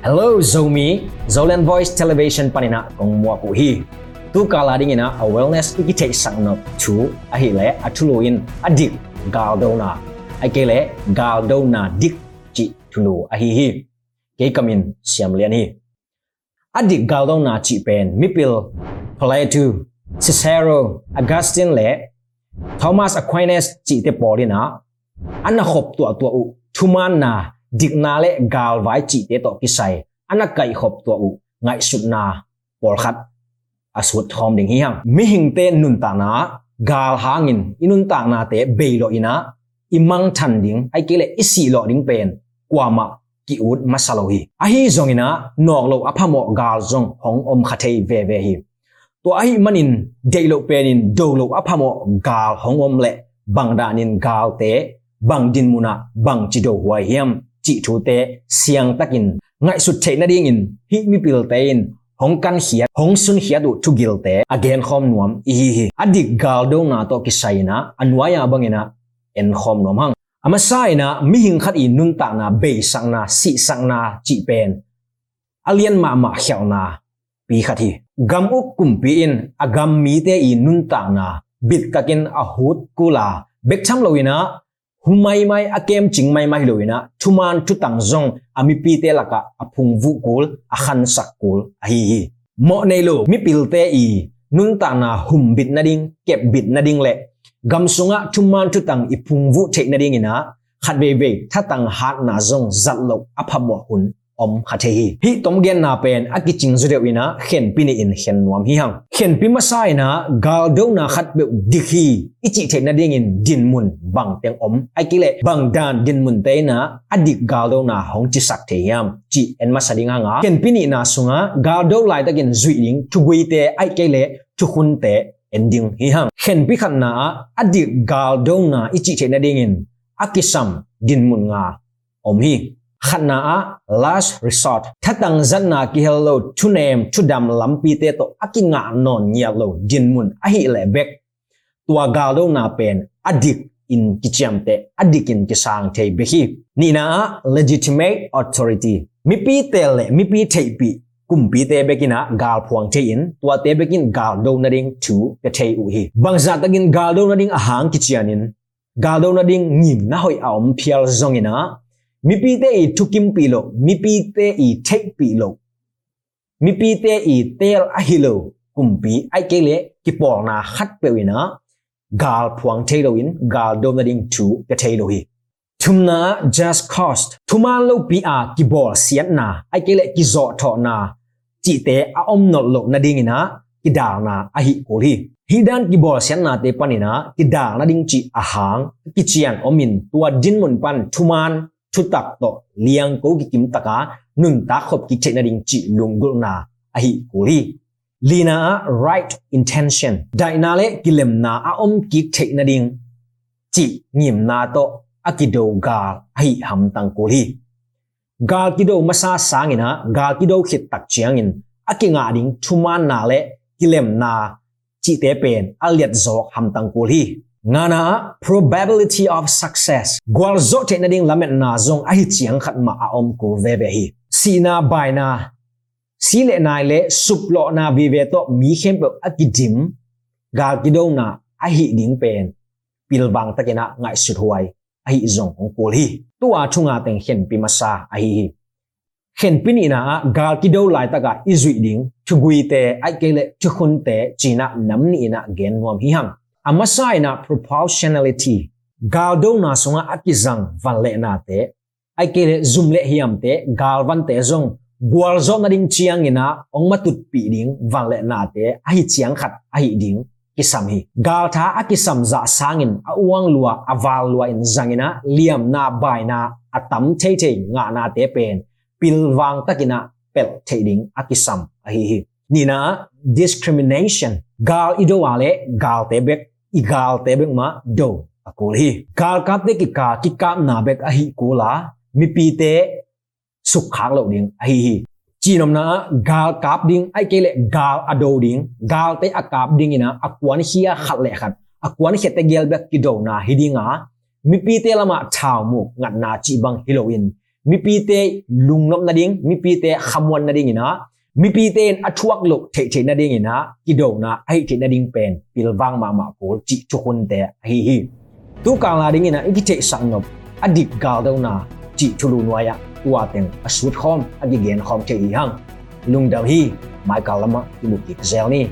Hello Zomi, Zolan Voice Television panina kong mua ku hi. Tu kala ding ina a wellness ikite sang no chu, a hi le a tu loin a dik gal do na. Ke le gal do na dik chi tu no a hi hi. Ke kamin siam lian hi. A dik gal do na chi pen mipil Plato, Cicero, Augustine le Thomas Aquinas chi te polina. Anna khop tua tua u thuman na dik na le gal vai chi te to kisai ana kai khop to u ngai sut na por khat asut thom ding hi hang mi hing te nun ta na gal hangin inun ta na te be lo ina imang than ding ai kele isi lo ding pen kwama ki ut masalo hi. A hi zong ina, nok lo aphamo gal zong hong om khathei ve ve hi. To ai manin deilo penin do lo aphamo gal hong om le. Bangdanin gal te, bang din muna bang chido huai hiam, chi thu te, siang takin. Ngai su thei na ding in, hi mi pil te in, hong kan hiat hong sun hiat du tu gil te, again khom nuam i hi. Hi adik gal do na to ki saina anwaya bangina en khom nom hang ama saina mi hing khat i nun ta na be sang na, si sang na, chi pen. Alian ma ma khiao na, pi khat hi. Gam u kum pi in agam mi te i nun ta na, bit kakin a hut kula bek cham loina humai mai akem ching mai mai loina thuman thu tang zong ami pi te laka aphung vu kul, a khan sak kul, a hi hi. Mo nei lo, mi pil te i nun ta na hum bit na ding, kep bit na ding le gam sunga thuman thu tang i phung vu the na ding ina. Khat ve ve, tha tang hat na zong zat lo apham mo hun om khathe hi. Hi tom gen na pen aki ching zure wina khen pini in khen nuam hi hang. Khen pi ma sai na gal do na khat be dikhi ichi the na ding in din mun bang teng om. Ai kile bang dan din mun te na adik gal do na hong chi sak the yam. Chi en ma nga. Khen pini na sunga, gal do lai ta gen zui ding thu gui te, ai kile thu khun te ending hi hang hen pi khan na adik gal do na ichi the na in akisam din mun nga om hi khana a last resort. Thatang zanna ki hello to name to dam lampi te to akinga non nya lo jinmun a hi le bek tua galdo na pen adik in kichiam te adikin kisang te behi ni na legitimate authority. Mi pi te le mi pi te pi kum pi te bekina gal phuang te in tua te bekin gal do na ding tu ke te u hi. Bangza tagin gal do na ding ahang kichianin gal do na ding ngim na hoi aum phial zongina mi pi te i thukim pi lo mi pi te i thek pi lo mi pi te i tel a hi lo kum ai ke le ki por na khat pe wi na gal phuang the lo in gal do na ding thu ka the lo hi. Thumna just cost thuman lo pi a ki bol sian na ai ke le ki zo tho na chỉ tế a om no lo na ding ina ki dal na a hi ko hi hidan ki bol sian na te panina ki dal na ding chi a hang ki chian omin tua din mun pan thuman thu tak to liang ko ki kim taka nung ta khop ki chena ding chi lungul na a hi kuli lina right intention. Dai na le kilem na a om ki chena ding chi ngim na to akido ga hi ham tang gal ga kido masa sangina ga kido khit tak chiangin akinga ding thuman na le, kilem na chi te pen, aliat zok ham tang kuli ngana probability of success. Gwal zo te na ding lamet na zong a hi chiang khat ma a om ko ve ve hi. Sina bai na, si le nai le, sup lo na vi ve to mi khem pe akidim ga kido na a hi ding pen. Pil bang takena ngai sut huai ai zong ong kul hi tu a chunga teng hen pi masa ai hi. Hen pin ina gal kido lai taka izui ding thugui te, ai kele thukhun te, china nam ni ina gen nuam hi hang. Amasai na proportionality gal do na songa akizang van le na te, ai ke zoom le hiam te, gal van te zong. Gwal zo na ding chiang ina ong matut pi ding van le na te ai chiang khat ai ding kisam hi. Gal tha akisam za sangin, a uang lua aval lua in zangina, liam na bai na atam te te nga na te pen. Pil wang takina, pel te ding akisam a hi hi. Nina, discrimination. Gal ido wale, gal te bek igal te bek ma, do akul hi. Gal ka te ki ka ki ka na bek a hi kula. Mi pi te, suk khang lo ding, a hi hi. จีนมนะกาลกาบดิงไอ้เกลกาลอดดิงกาลเตอากาบดิงนะอควานเฮียขัดเลขัดอควานเฮียเตเกลเบกิโดนาฮิดิงะมีปีเตละมาชาวมุกงัดนาจีบังฮิโลวินมีปีเตลุงนบนาดิงมีปีเตขมวนนาดิงนะมีปีเตนอชวกลุกเทเทนาดิงนะกิโดนาไอเทนาดิงเป็นปิลวังมามาโกจิชุคนเตฮิฮิตุกางลาดิงนะอีกิเทสังนบอดิกกาลเดวนาจิชุลุนวายะ qua tiền a suốt khom a gì gen khom chơi gì hăng. Lung đầu hi mai cao lắm á cái bụi kiệt gel ni.